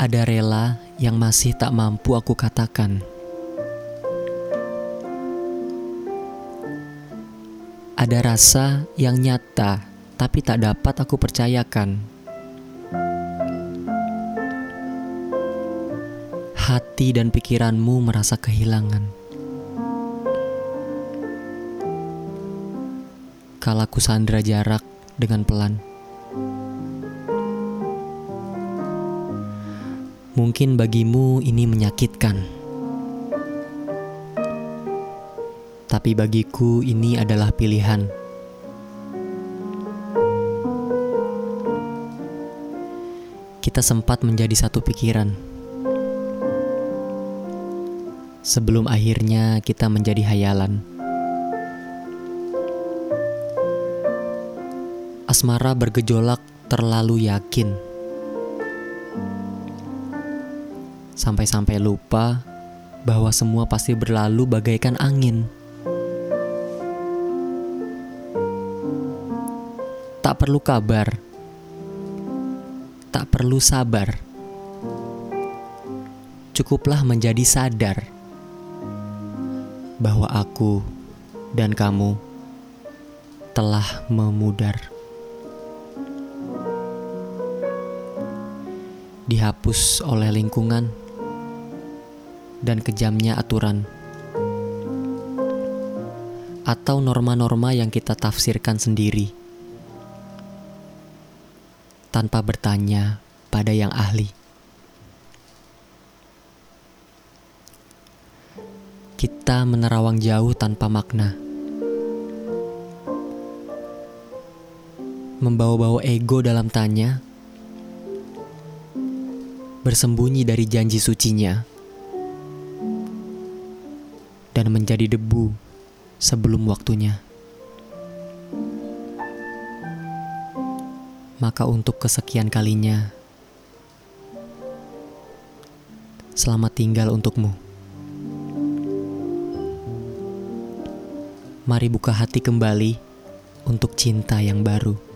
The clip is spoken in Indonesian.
Ada rela yang masih tak mampu aku katakan. Ada rasa yang nyata tapi tak dapat aku percayakan. Hati dan pikiranmu merasa kehilangan. Kalaku sandra jarak dengan pelan. Mungkin bagimu ini menyakitkan, tapi bagiku ini adalah pilihan. Kita sempat menjadi satu pikiran sebelum akhirnya kita menjadi hayalan. Asmara bergejolak terlalu yakin. Sampai-sampai lupa bahwa semua pasti berlalu bagaikan angin. Tak perlu kabar, tak perlu sabar. Cukuplah menjadi sadar bahwa aku dan kamu telah memudar. Dihapus oleh lingkungan dan kejamnya aturan, atau norma-norma yang kita tafsirkan sendiri tanpa bertanya pada yang ahli. Kita menerawang jauh tanpa makna. Membawa-bawa ego dalam tanya, bersembunyi dari janji sucinya, menjadi debu sebelum waktunya. Maka untuk kesekian kalinya, selamat tinggal untukmu. Mari buka hati kembali untuk cinta yang baru.